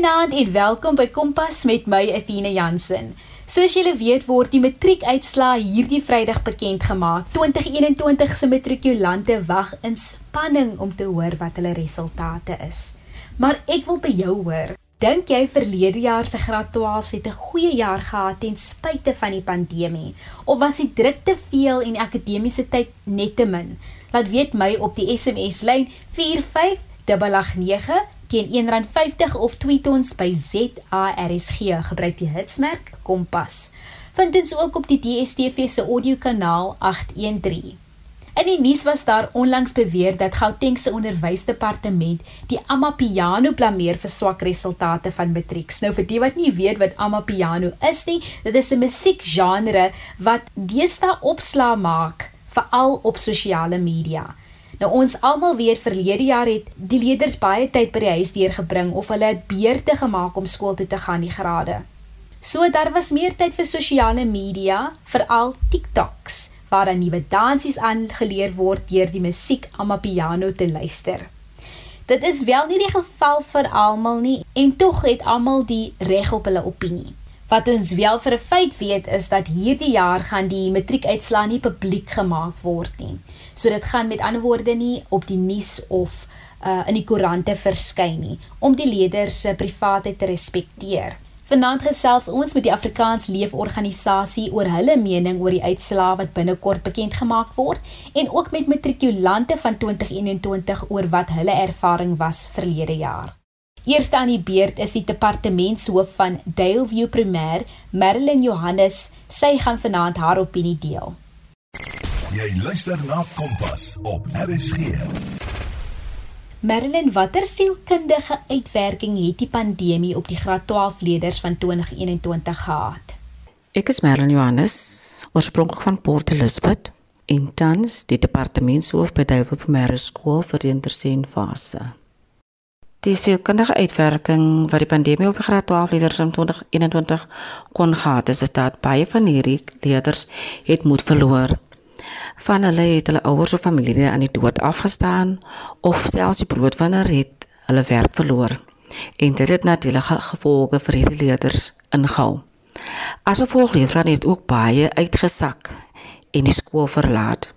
Goeienaand en welkom by Kompas met my Athena Jansen. Soos julle weet word die matriekuitslae hierdie Vrydag bekend gemaak. 2021 se matrikulante wag in spanning om te hoor wat hulle resultate is. Maar ek wil by jou hoor. Dink jy verlede jaar se graad 12 het 'n goeie jaar gehad ten spyte van die pandemie of was die druk te veel en akademiese tyd net te min? Laat weet my op die SMS lyn 4589 teen R1.50 of tweet ons by ZARSG gebruik die hitsmerk Kompas. Vind ons ook op die DSTV se audiokanaal 813. In die nuus was daar onlangs beweer dat Gauteng se onderwysdepartement die Amapiano blameer vir swak resultate van matrieks. Nou vir die wat nie weet wat Amapiano is nie, dit is 'n musiekgenre wat deesdae opslaa maak, veral op sosiale media. Nou ons almal weet verlede jaar het die leerders baie tyd by die huis deurgebring of hulle het beurte gemaak om skool toe te gaan die grade. So daar was meer tyd vir sosiale media, veral TikToks waar dan nuwe dansies aangeleer word deur die musiek Amapiano te luister. Dit is wel nie die geval vir almal nie en tog het almal die reg op hulle opinie. Wat ons wel vir 'n feit weet is dat hierdie jaar gaan die matriekuitslae nie publiek gemaak word nie. So dit gaan met ander woorde nie op die nuus of uh, in die koerante verskyn nie om die leerders se privaatheid te respekteer. Vanaand gesels ons met die Afrikaans Leef organisasie oor hulle mening oor die uitslae wat binnekort bekend gemaak word en ook met matrikulante van 2021 oor wat hulle ervaring was verlede jaar. Eerste aan die beurt is die departementshoof van Daleview Primêr, Marilyn Johannes. Sy gaan vanaand haar opinie deel. Jy luister na Kompas op RSG. Marilyn, watter sielkundige uitwerking het die pandemie op die graad 12 leerders van 2021 gehad? Ek is Marilyn Johannes, oorspronklik van Port Elizabeth, en tans die departementshoof by Duivel Primêre Skool vir die interseen fase. Die sielkundige uitwerking wat die pandemie op die graad 12 leerders in 2021 kon gehad, is dat baie van hierdie leerders het moed verloor van hulle het hulle ouers of familielede aan die dood afgestaan of selfs die broodwinner het hulle werk verloor. En dit het natuurlik gevolge vir hierdie leerders ingehou. As gevolg hiervan het ook baie uitgesak en die skool verlaat.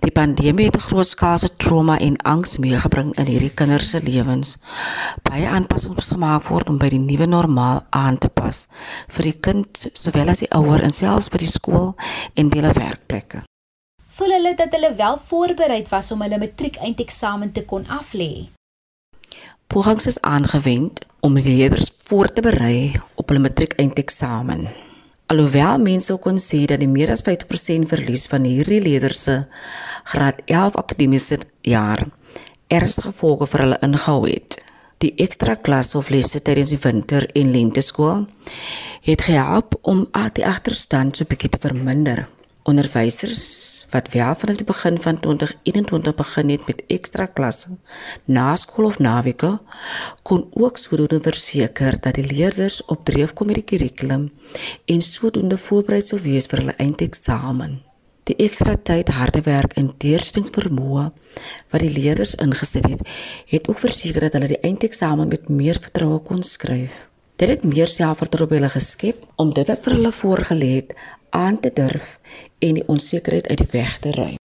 Die pandemie het 'n grootskaalse trauma en angs meegebring in hierdie kinders se lewens. Baie aanpassings gemaak word om by die nuwe normaal aan te pas vir die kind sowel as die ouer en selfs by die skool en by hulle werkplekke voel hulle dat hulle wel voorbereid was om hulle matriek eindeksamen te kon aflê. Pogings is aangewend om leerders voor te berei op hulle matriek eindeksamen. Alhoewel mense kon sê dat die meer as 50% verlies van hierdie leerders se graad 11 akademiese jaar ernstige gevolge vir hulle ingehou het. Die ekstra klas of lesse tydens die winter en lente skool het gehelp om die agterstand so bietjie te verminder onderwysers wat wel vanaf die begin van 2021 begin het met ekstra klasse na skool of naweke kon ook sodoende verseker dat die leerders op dreef kom met die kurrikulum en sodoende voorberei sou wees vir hulle eindeksamen. Die ekstra tyd harde werk en deurstingsvermoë wat die leerders ingesit het, het ook verseker dat hulle die eindeksamen met meer vertroue kon skryf. Dit het meer selfvertroue by hulle geskep om dit wat vir hulle voorgelê het aan te durf en die onsekerheid uit die weg te ruim.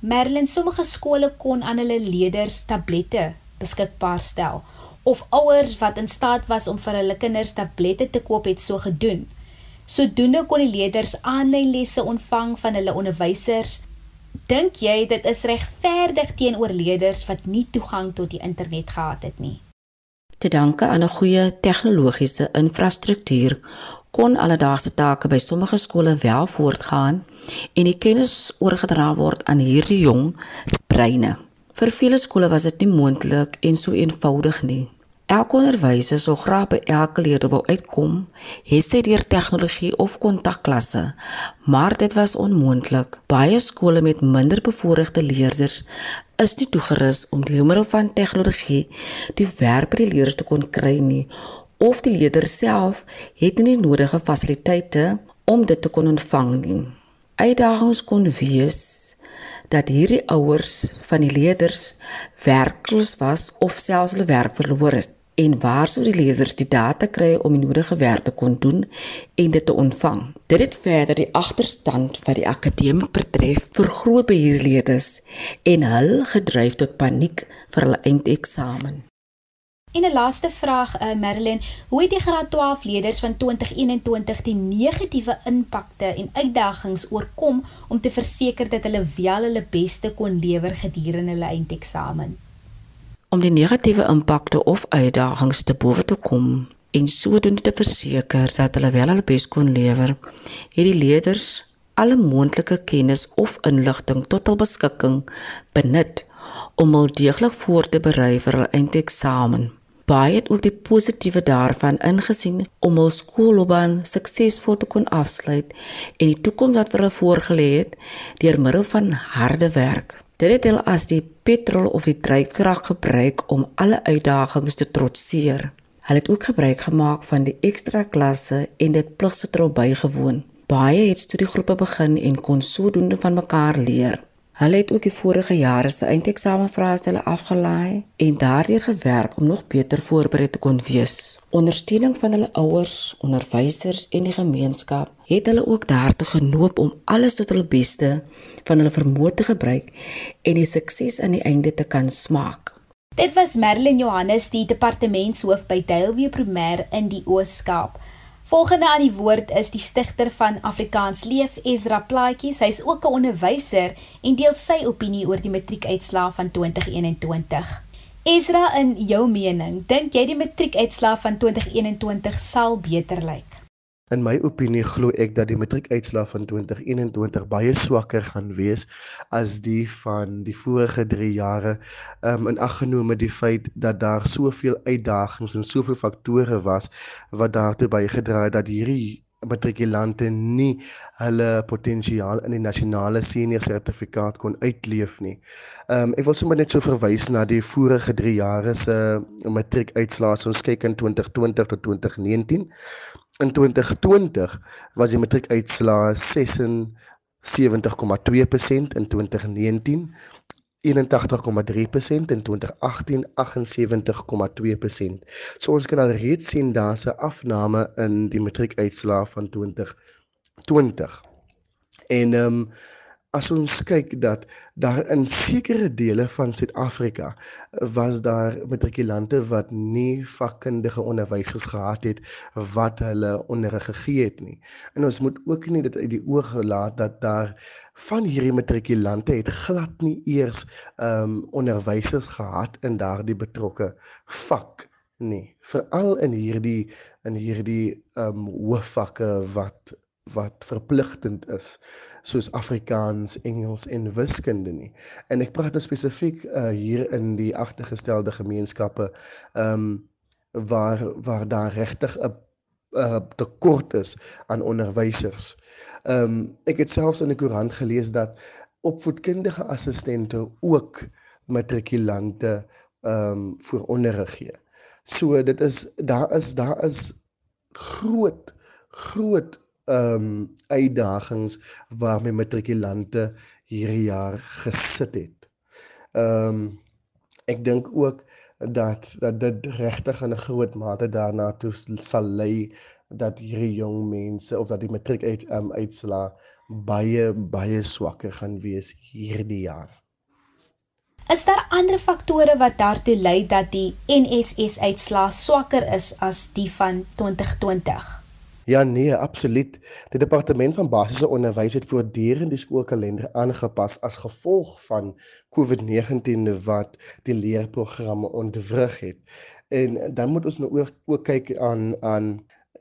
Merlin, sommige skole kon aan hulle leerders tablette beskikbaar stel of ouers wat in staat was om vir hulle kinders tablette te koop het so gedoen. Sodoende kon die leerders aanlyn lesse ontvang van hulle onderwysers. Dink jy dit is regverdig teenoor leerders wat nie toegang tot die internet gehad het nie? Te danke aan 'n goeie tegnologiese infrastruktuur kon alledaagse take by sommige skole wel voortgaan en die kennis oorgedra word aan hierdie jong breine. Vir vele skole was dit nie moontlik en so eenvoudig nie. Elke onderwyser sou graag by elke leerder wou uitkom, het sy deur tegnologie of kontakklasse, maar dit was onmoontlik. Baie skole met minder bevoorregte leerders is nie toegerus om deur middel van tegnologie die werk by die leerders te kon kry nie of die leerder self het nie die nodige fasiliteite om dit te kon ontvang nie. Uitdagings kon wees dat hierdie ouers van die leerders werkloos was of selfs hulle werk verloor het. en waar sou die leerders die data kry om die nodige werk te kon doen en dit te ontvang. Dit het verder die agterstand wat die akademie betref vergroot by hierdie leerders en hul gedryf tot paniek vir hulle eindeksamen. En 'n laaste vraag, uh, Marilyn, hoe het die graad 12 leerders van 2021 die negatiewe impakte en uitdagings oorkom om te verseker dat hulle wel hulle beste kon lewer gedurende hulle eindeksamen? Om die negatiewe impakte of uitdagings te bowe te kom en sodoende te verseker dat hulle wel hulle bes kon lewer, het die leerders alle moontlike kennis of inligting tot hul beskikking benut om hul deeglik voor te berei vir hul eindeksamen. Baie het ook die positiewe daarvan ingesien om hul skoolloopbaan suksesvol te kon afsluit en die toekoms wat vir hulle voorgelê het deur middel van harde werk. Dit het hulle as die petrol of die dryfkrag gebruik om alle uitdagings te trotseer. Hulle het ook gebruik gemaak van die ekstra klasse en dit pligsgetrou bygewoon. Baie het studiegroepe begin en kon sodoende van mekaar leer. Hulle het ook die vorige jare se eindeksamenvraestelle afgelaai en daardeur gewerk om nog beter voorberei te kon wees. Ondersteuning van hulle ouers, onderwysers en die gemeenskap het hulle ook daartoe genoop om alles tot hulle beste van hulle vermoë te gebruik en die sukses aan die einde te kan smaak. Dit was Merlin Johannes, die departementshoof by Daleview Primêr in die Oos-Kaap. Volgende aan die woord is die stigter van Afrikaans Leef, Ezra Plaatjies. Hy's ook 'n onderwyser en deel sy opinie oor die matriekuitslae van 2021. Ezra, in jou mening, dink jy die matriekuitslae van 2021 sal beter lyk? In my opinie glo ek dat die matriekuitslae van 2021 baie swakker gaan wees as die van die vorige 3 jare. Um in aggenome die feit dat daar soveel uitdagings en soveel faktore was wat daartoe bygedra het dat hierdie matrikulante nie hulle potensiaal in die nasionale senior sertifikaat kon uitleef nie. Um ek wil sommer net so verwys na die vorige 3 jare se matriekuitslae. Ons kyk in 2020 tot 2019 in 2020 was die matriekuitslae 76,2% in 2019 81,3% in 2018 78,2%. So ons kan al reeds sien daar's 'n afname in die matriekuitslae van 2020. En ehm um, as ons kyk dat daar in sekere dele van Suid-Afrika was daar matrikulante wat nie vakkundige onderwysers gehad het wat hulle onderrig gegee het nie. En ons moet ook nie dit uit die oog laat dat daar van hierdie matrikulante het glad nie eers ehm um, onderwysers gehad in daardie betrokke vak nie. Veral in hierdie in hierdie ehm um, hoofvakke wat wat verpligtend is soos Afrikaans, Engels en wiskunde nie. En ek praat nou spesifiek uh, hier in die agtergestelde gemeenskappe ehm um, waar waar daar regtig 'n uh, tekort is aan onderwysers. Ehm um, ek het selfs in die koerant gelees dat opvoedkundige assistente ook matrikulante ehm um, vir onderrig gee. So dit is daar is daar is groot groot ehm um, uitdagings waarmee matrikulante hierdie jaar gesit het. Ehm um, ek dink ook dat dat dit regtig in 'n groot mate daarna toe sal lei dat hierdie jong mense of dat die matriek uit um, uitslaa baie baie swakker gaan wees hierdie jaar. Is daar ander faktore wat daartoe lei dat die NSS uitslaa swakker is as die van 2020? Ja nee, absoluut. Die departement van basiese onderwys het voortdurend die skoolkalender aangepas as gevolg van COVID-19 wat die leerprogramme ontwrig het. En dan moet ons nou ook, ook kyk aan aan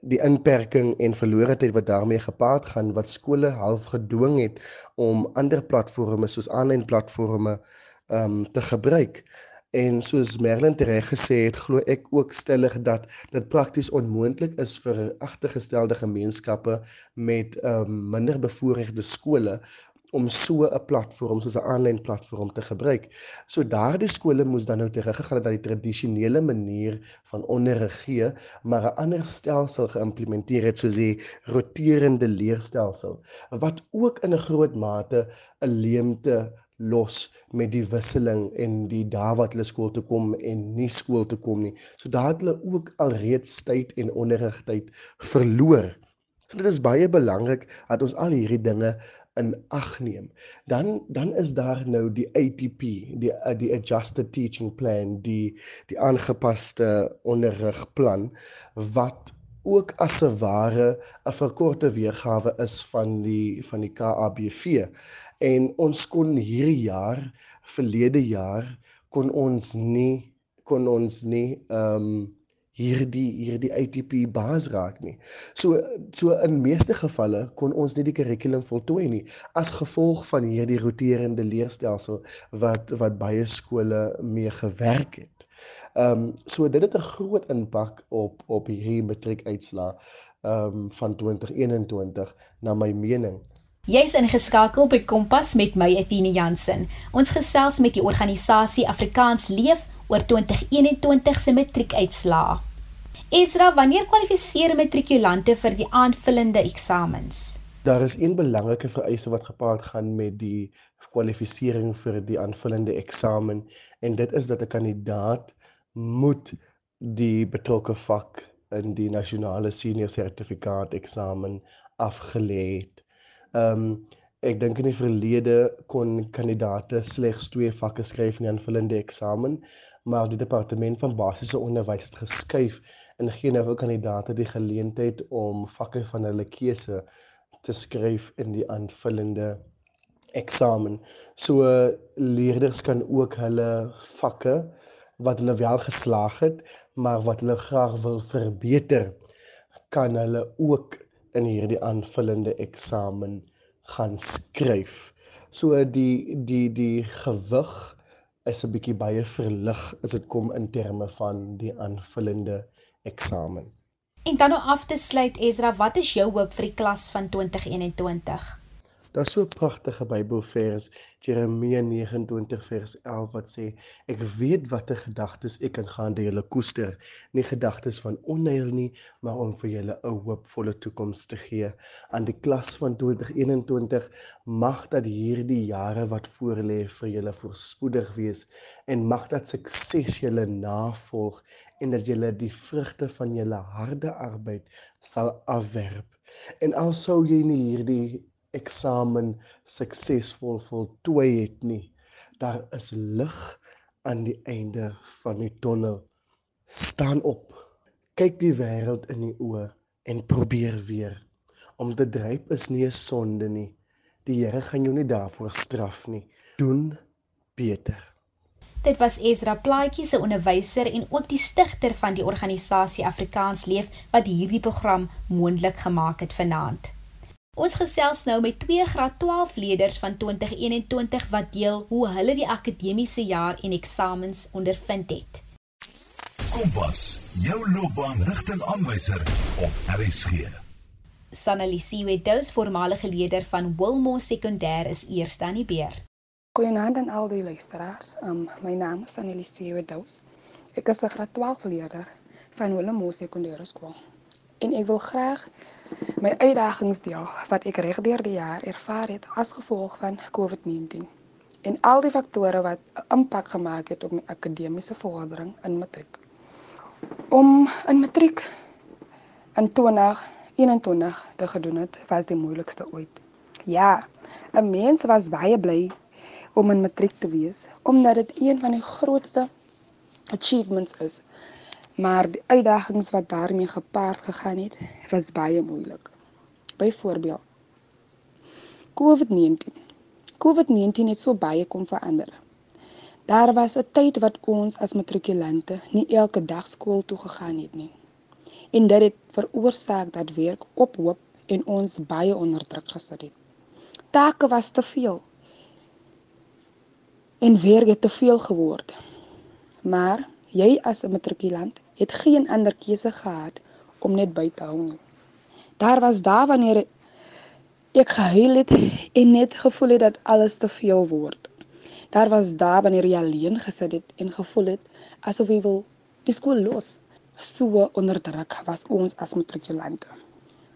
die inperking en verlore tyd wat daarmee gepaard gaan wat skole half gedwing het om ander platforms soos aanlyn platforms um te gebruik. En soos Merlin reg gesê het, glo ek ook stellig dat dit prakties onmoontlik is vir agtergestelde gemeenskappe met um, minder bevoorregte skole om so 'n platform soos 'n aanlyn platform te gebruik. So daardie skole moes dan nou teruggegaan het na die tradisionele manier van onderrig gee, maar 'n ander stelsel geïmplementeer het soos die roterende leerstelsel wat ook in 'n groot mate 'n leemte los met die wisseling en die dae wat hulle skool toe kom en nie skool toe kom nie. So daar het hulle ook alreeds tyd en onderrigtyd verloor. So dit is baie belangrik dat ons al hierdie dinge in ag neem. Dan dan is daar nou die ATP, die die adjusted teaching plan, die die aangepaste onderrigplan wat ook as 'n ware 'n verkorte weergawe is van die van die KABV en ons kon hierdie jaar verlede jaar kon ons nie kon ons nie ehm um, hierdie hierdie ATP baas raak nie. So so in meeste gevalle kon ons nie die kurrikulum voltooi nie as gevolg van hierdie roterende leerstelsel wat wat baie skole mee gewerk het. Ehm um, so dit het 'n groot impak op op hierdie matriekuitslaa ehm um, van 2021 na my mening. Jy's ingeskakel by Kompas met my Athena Jansen. Ons gesels met die organisasie Afrikaans Leef oor 2021 se matriekuitslaa. Esra, wanneer kwalifiseer matrikulante vir die aanvullende eksamens? Daar is een belangrike vereiste wat gepaard gaan met die kwalifisering vir die aanvullende eksamen en dit is dat 'n kandidaat moet die betrokke vak in die nasionale senior sertifikaat eksamen afgelê het. Ehm um, ek dink in die verlede kon kandidate slegs twee vakke skryf in die aanvullende eksamen, maar die departement van basiese onderwys het geskuif en gee nou vir kandidate die geleentheid om vakke van hulle keuse te skryf in die aanvullende eksamen. So leerders kan ook hulle vakke wat hulle wel geslaag het, maar wat hulle graag wil verbeter, kan hulle ook in hierdie aanvullende eksamen gaan skryf. So die die die gewig is 'n bietjie baie verlig as dit kom in terme van die aanvullende eksamen. En dan nou af te sluit Ezra, wat is jou hoop vir die klas van 2021? Daar's so 'n pragtige Bybelvers, Jeremia 29 vers 11 wat sê: Ek weet watter gedagtes ek kan gaan deur julle koester, nie gedagtes van onheil nie, maar om vir julle 'n hoopvolle toekoms te gee. Aan die klas van 2021 mag dat hierdie jare wat voorlê vir julle voorspoedig wees en mag dat sukses julle navolg en dat julle die vrugte van julle harde arbeid sal afwerp. En al sou jy nie hierdie eksamen suksesvol voltooi het nie. Daar is lig aan die einde van die tonnel. Staan op. Kyk die wêreld in die oë en probeer weer. Om te dryp is nie 'n sonde nie. Die Here gaan jou nie daarvoor straf nie. Doen beter. Dit was Ezra Plaatjie se onderwyser en ook die stigter van die organisasie Afrikaans Leef wat hierdie program moontlik gemaak het vanaand. Ons gesels nou met twee graad 12 leerders van 2021 wat deel hoe hulle die akademiese jaar en eksamens ondervind het. Kompas, jou loopbaanrigtingaanwyser op RSG. Sanalisiwe Dous, voormalige leerder van Wilmore Sekondêr is eers aan die beurt. Goeienaand aan al die luisteraars. Um, my naam is Sanalisiwe Dous. Ek is 'n graad 12 leerder van Wilmore Sekondêre Skool en ek wil graag my uitdagings deel wat ek regdeur die jaar ervaar het as gevolg van COVID-19 en al die faktore wat 'n impak gemaak het op my akademiese vordering in matriek. Om in matriek in 2021 te gedoen het, was die moeilikste ooit. Ja, 'n mens was baie bly om in matriek te wees omdat dit een van die grootste achievements is maar die uitdagings wat daarmee gepaard gegaan het, was baie moeilik. Byvoorbeeld COVID-19. COVID-19 het so baie kom verander. Daar was 'n tyd wat ons as matrikulante nie elke dag skool toe gegaan het nie. En dit het veroorsaak dat werk ophoop en ons baie onder druk gesit het. Take was te veel. En werk het te veel geword. Maar jy as 'n matrikulant het geen ander keuse gehad om net by te hou nie. Daar was daar wanneer ek gehuil het en net gevoel het dat alles te veel word. Daar was daar wanneer jy alleen gesit het en gevoel het asof jy wil die skool los. So onderdruk was ons as matrikulante.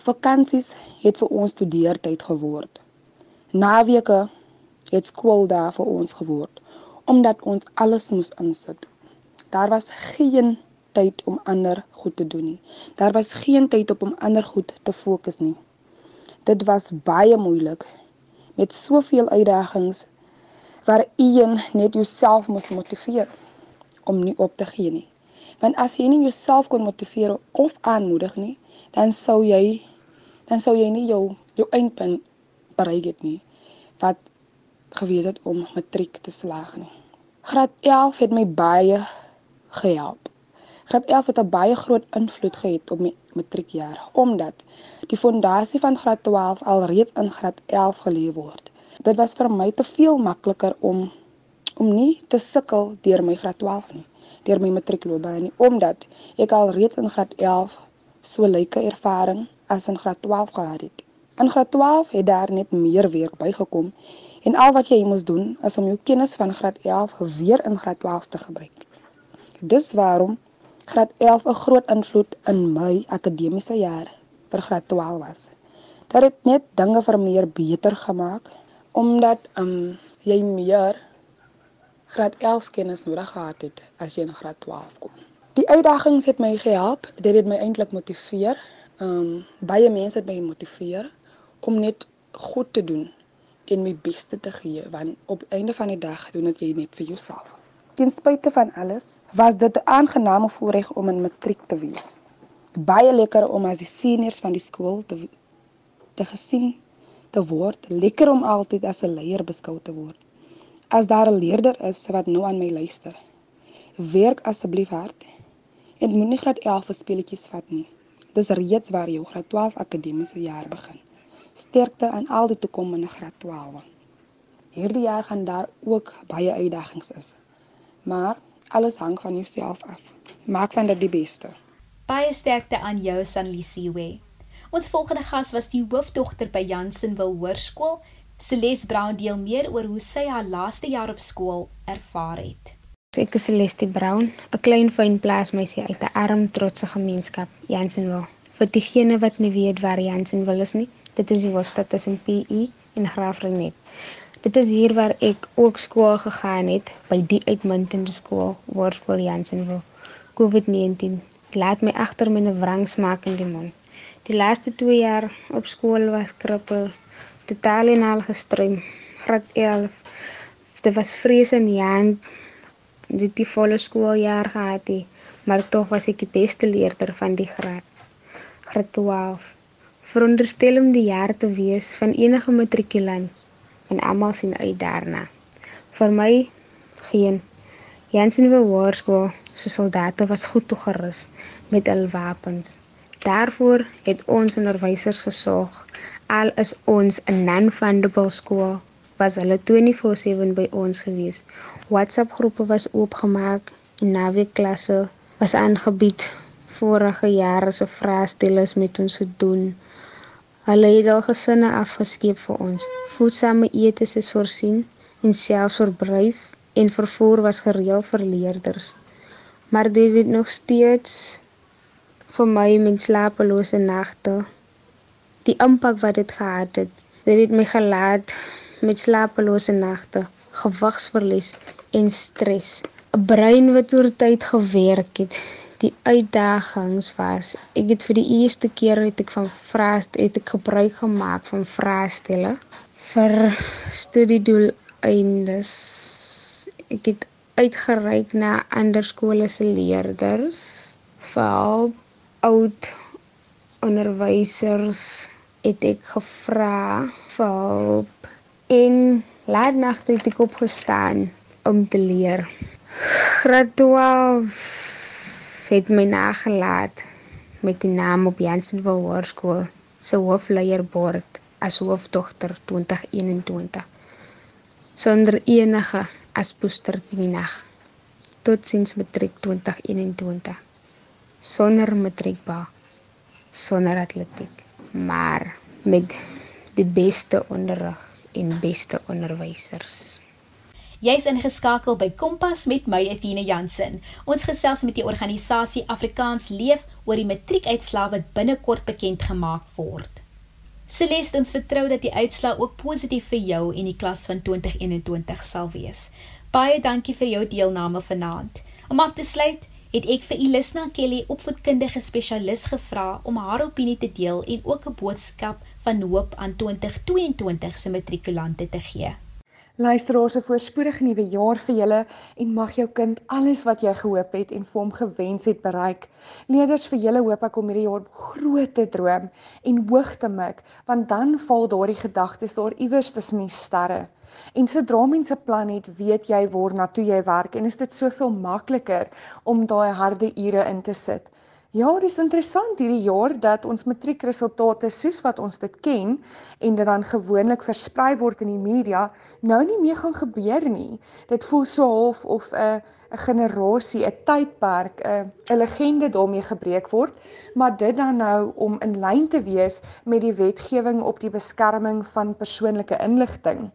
Vakansies het vir ons studeertyd geword. Naweke het skool daar vir ons geword omdat ons alles moes insit. Daar was geen tyd om ander goed te doen nie. Daar was geen tyd op om ander goed te fokus nie. Dit was baie moeilik met soveel uitdagings waar een net jouself moes motiveer om nie op te gee nie. Want as jy nie jouself kon motiveer of aanmoedig nie, dan sou jy dan sou jy nie jou jou eindpunt bereik het nie wat gewees het om matriek te slaag nie. Graad 11 het my baie gehelp. Graad 11 het 'n baie groot invloed gehad op my matriekjaar omdat die fondasie van graad 12 alreeds in graad 11 gelê word. Dit was vir my te veel makliker om om nie te sukkel deur my graad 12 nie, deur my matriekloopbaan nie, omdat ek alreeds in graad 11 so lyke ervaring as in graad 12 gehad het. In graad 12 het daar net meer werk bygekom en al wat jy moes doen is om jou kennis van graad 11 weer in graad 12 te gebruik. Dis waarom graad 11 'n groot invloed in my akademiese jaar vir graad 12 was. Dit het net dinge vir meer beter gemaak omdat um jy meer graad 11 kennis nodig gehad het as jy in graad 12 kom. Die uitdagings het my gehelp, dit het my eintlik motiveer. Um baie mense het my gemotiveer om net goed te doen en my beste te gee want op einde van die dag doen dit jy net vir jouself. Ten spyte van alles was dit 'n aangename voorreg om in matriek te wees. Baie lekker om as die seniors van die skool te te gesien te word, lekker om altyd as 'n leier beskou te word. As daar 'n leerder is wat nou aan my luister, werk asseblief hard en moenie graad 11 vir speletjies vat nie. Dis reeds waar jou graad 12 akademiese jaar begin. Sterkte aan al die toekomende graad 12. Hierdie jaar gaan daar ook baie uitdagings is. Maar alles hang van jouself af. Maak van dit die beste. Baie sterkte aan jou Sanlisiwe. Ons volgende gas was die hoofdogter by Jansenwil Hoërskool. Celeste Brown deel meer oor hoe sy haar laaste jaar op skool ervaar het. Ek is Celeste Brown, 'n klein fyn plaasmeisie uit 'n arm trotse gemeenskap, Jansenwil. Vir diegene wat nie weet waar Jansenwil is nie, dit is die hoofstad tussen PE en Graafrenet. Dit is hier waar ek ook skool gegaan het by die uitmuntende skool, Hoërskool Jansenwil. COVID-19 laat my agter met 'n wrang smaak in die mond. Die laaste 2 jaar op skool was krippel, totaal en al gestrem. Graad 11. Dit was vrees in die hand. Dit die volle skooljaar gehad het, maar tog was ek die beste leerder van die graad. Graad 12. Veronderstel om die jaar te wees van enige matrikulant en almal sien uit daarna. Vir my geen Jansenwil Hoërskool se soldate was goed toegerus met hul wapens. Daarvoor het ons onderwysers gesorg. Al is ons 'n non-fundable skool, was hulle 24/7 by ons gewees. WhatsApp groepe was oopgemaak en naweekklasse was aangebied. Vorige jare se vraestelles met ons gedoen. Hulle het al gesinne afgeskeep vir ons. Voedsame etes is voorsien en selfs verblyf en vervoer was gereël vir leerders. Maar dit het nog steeds vir my met slapelose nagte. Die impak wat dit gehad het, dit het my gelaat met slapelose nagte, gewigsverlies en stres. 'n Brein wat oor tyd gewerk het. Die uitdagings was, ek het vir die eerste keer het ek van vrae het ek gebruik gemaak van vraestelle vir studiedoeleindes. Ek het uitgereik na ander skole se leerders hulp oud onderwysers het ek gevra vir hulp en laat nagte het ek opgestaan om te leer. Graad 12 het my nagelaat met die naam op Jansenwil Hoërskool se hoofleierbord as hoofdogter 2021 sonder enige aspoester die nag tot sins matriek 2021 sonder matriekba sonder atletiek maar met die beste onderrig en beste onderwysers Jy's ingeskakel by Kompas met my Athena Jansen. Ons gesels met die organisasie Afrikaans Leef oor die matriekuitslae wat binnekort bekend gemaak word. Celeste, ons vertrou dat die uitslaa ook positief vir jou en die klas van 2021 sal wees. Baie dankie vir jou deelname vanaand. Om af te sluit, het ek vir Elisna Kelly, opvoedkundige spesialis, gevra om haar opinie te deel en ook 'n boodskap van hoop aan 2022 se matrikulante te gee. Luisteraars, 'n voorspoedige nuwe jaar vir julle en mag jou kind alles wat jy gehoop het en vir hom gewens het bereik. Leerders, vir julle hoop ek om hierdie jaar groot te droom en hoog te mik, want dan val daardie gedagtes daar iewers tussen die sterre. En sodra mense plan het, weet jy waar na toe jy werk en is dit soveel makliker om daai harde ure in te sit. Ja, dis interessant hierdie jaar dat ons matriekresultate soos wat ons dit ken en dit dan gewoonlik versprei word in die media, nou nie meer gaan gebeur nie. Dit voel so half of 'n 'n generasie, 'n tydperk, 'n 'n legende daarmee gebreek word, maar dit dan nou om in lyn te wees met die wetgewing op die beskerming van persoonlike inligting.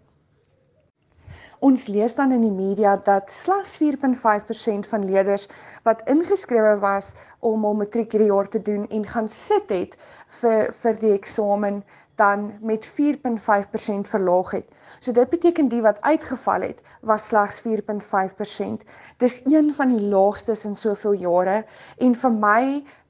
Ons lees dan in die media dat slegs 4.5% van leerders wat ingeskrewe was om hul matriek hierdie jaar te doen en gaan sit het vir vir die eksamen dan met 4.5% verlaag het. So dit beteken die wat uitgeval het was slegs 4.5%. Dis een van die laagstes in soveel jare en vir my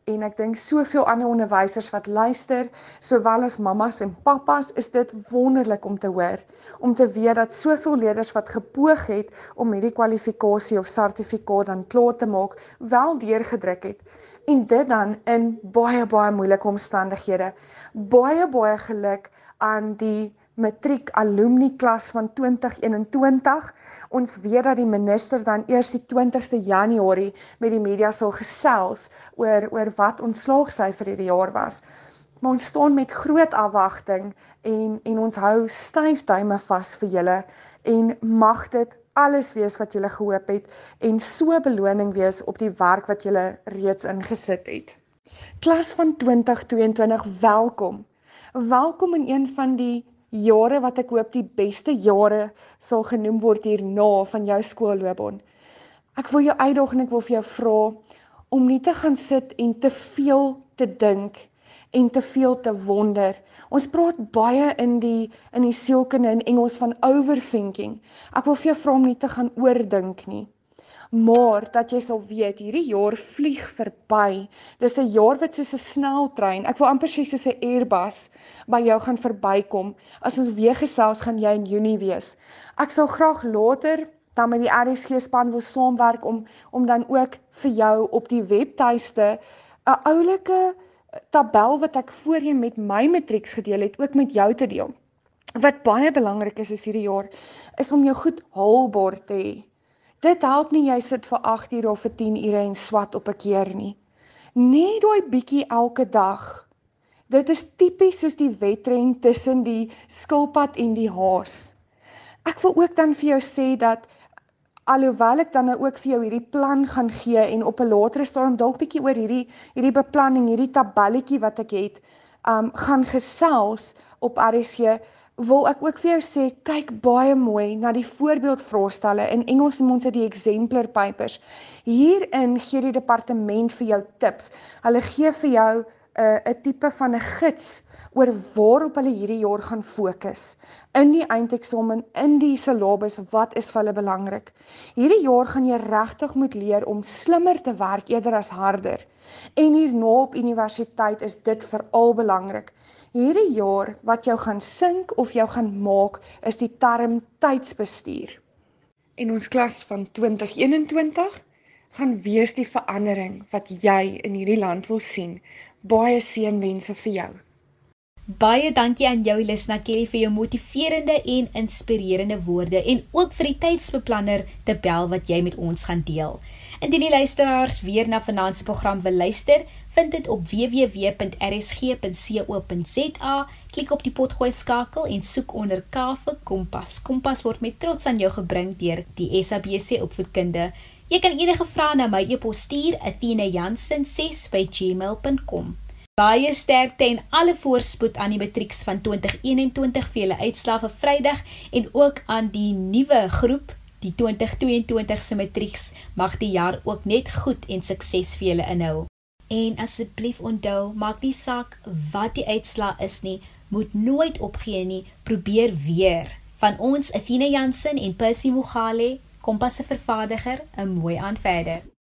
en ek dink soveel ander onderwysers wat luister, sowel as mammas en pappas, is dit wonderlik om te hoor om te weet dat soveel leerders wat gepoog het om hierdie kwalifikasie of sertifikaat dan klaar te maak, wel deurgedruk het en dit dan in baie baie moeilike omstandighede. Baie baie geluk aan die matriek alumni klas van 2021. Ons weet dat die minister dan eers die 20ste Januarie met die media sal gesels oor oor wat ons slaagsyfer hierdie jaar was. Maar ons staan met groot afwagting en en ons hou styf duime vas vir julle en mag dit alles wees wat julle gehoop het en so beloning wees op die werk wat julle reeds ingesit het. Klas van 2022, welkom. Welkom in een van die jare wat ek hoop die beste jare sal genoem word hierna van jou skoolloopbaan. Ek wil jou uitdaag en ek wil vir jou vra om nie te gaan sit en te veel te dink en te veel te wonder. Ons praat baie in die in die sielkunde in Engels van overthinking. Ek wil vir jou vra om nie te gaan oordink nie maar dat jy sal weet hierdie jaar vlieg verby. Dis 'n jaar wat soos 'n sneltrein. Ek wil amper sê soos 'n Airbus by jou gaan verbykom. As ons weer gesels gaan jy in Junie wees. Ek sal graag later dan met die RSG span wil saamwerk om om dan ook vir jou op die webtuiste 'n oulike tabel wat ek voorheen met my matrieks gedeel het ook met jou te deel. Wat baie belangrik is is hierdie jaar is om jou goed haalbaar te hê. Dit help nie jy sit vir 8 ure of vir 10 ure en swat op 'n keer nie. Net daai bietjie elke dag. Dit is tipies soos die wedren tussen die skilpad en die haas. Ek wil ook dan vir jou sê dat alhoewel ek dan nou ook vir jou hierdie plan gaan gee en op 'n latere stadium dalk bietjie oor hierdie hierdie beplanning, hierdie tabelletjie wat ek het, um gaan gesels op RSC wil ek ook vir jou sê kyk baie mooi na die voorbeeldvraestelle in Engels noem ons dit die exemplar papers. Hierin gee die departement vir jou tips. Hulle gee vir jou 'n uh, 'n tipe van 'n gids oor waarop hulle hierdie jaar gaan fokus. In die eindeksamen, in die syllabus, wat is vir hulle belangrik? Hierdie jaar gaan jy regtig moet leer om slimmer te werk eerder as harder. En hierna op universiteit is dit veral belangrik. Hierdie jaar wat jou gaan sink of jou gaan maak is die term tydsbestuur. En ons klas van 2021 gaan wees die verandering wat jy in hierdie land wil sien. Baie seënwense vir jou. Baie dankie aan jou Lisna Kelly vir jou motiverende en inspirerende woorde en ook vir die tydsbeplanner tabel wat jy met ons gaan deel. Indien die luisteraars weer na Finansieprogram wil luister, vind dit op www.rsg.co.za. Klik op die potgooi skakel en soek onder K vir Kompas. Kompas word met trots aan jou gebring deur die SABC Opvoedkunde. Jy kan enige vrae na my e-pos stuur, athena.jansen6@gmail.com. Baie sterkte en alle voorspoed aan die matrieks van 2021 vir julle uitslae vir Vrydag en ook aan die nuwe groep Die 2022 se matrieks mag die jaar ook net goed en sukses vir julle inhou. En asseblief onthou, maak nie saak wat die uitslaa is nie, moet nooit opgee nie, probeer weer. Van ons Athena Jansen en Percy Mogale, Kompas se vervaardiger, 'n mooi aand verder.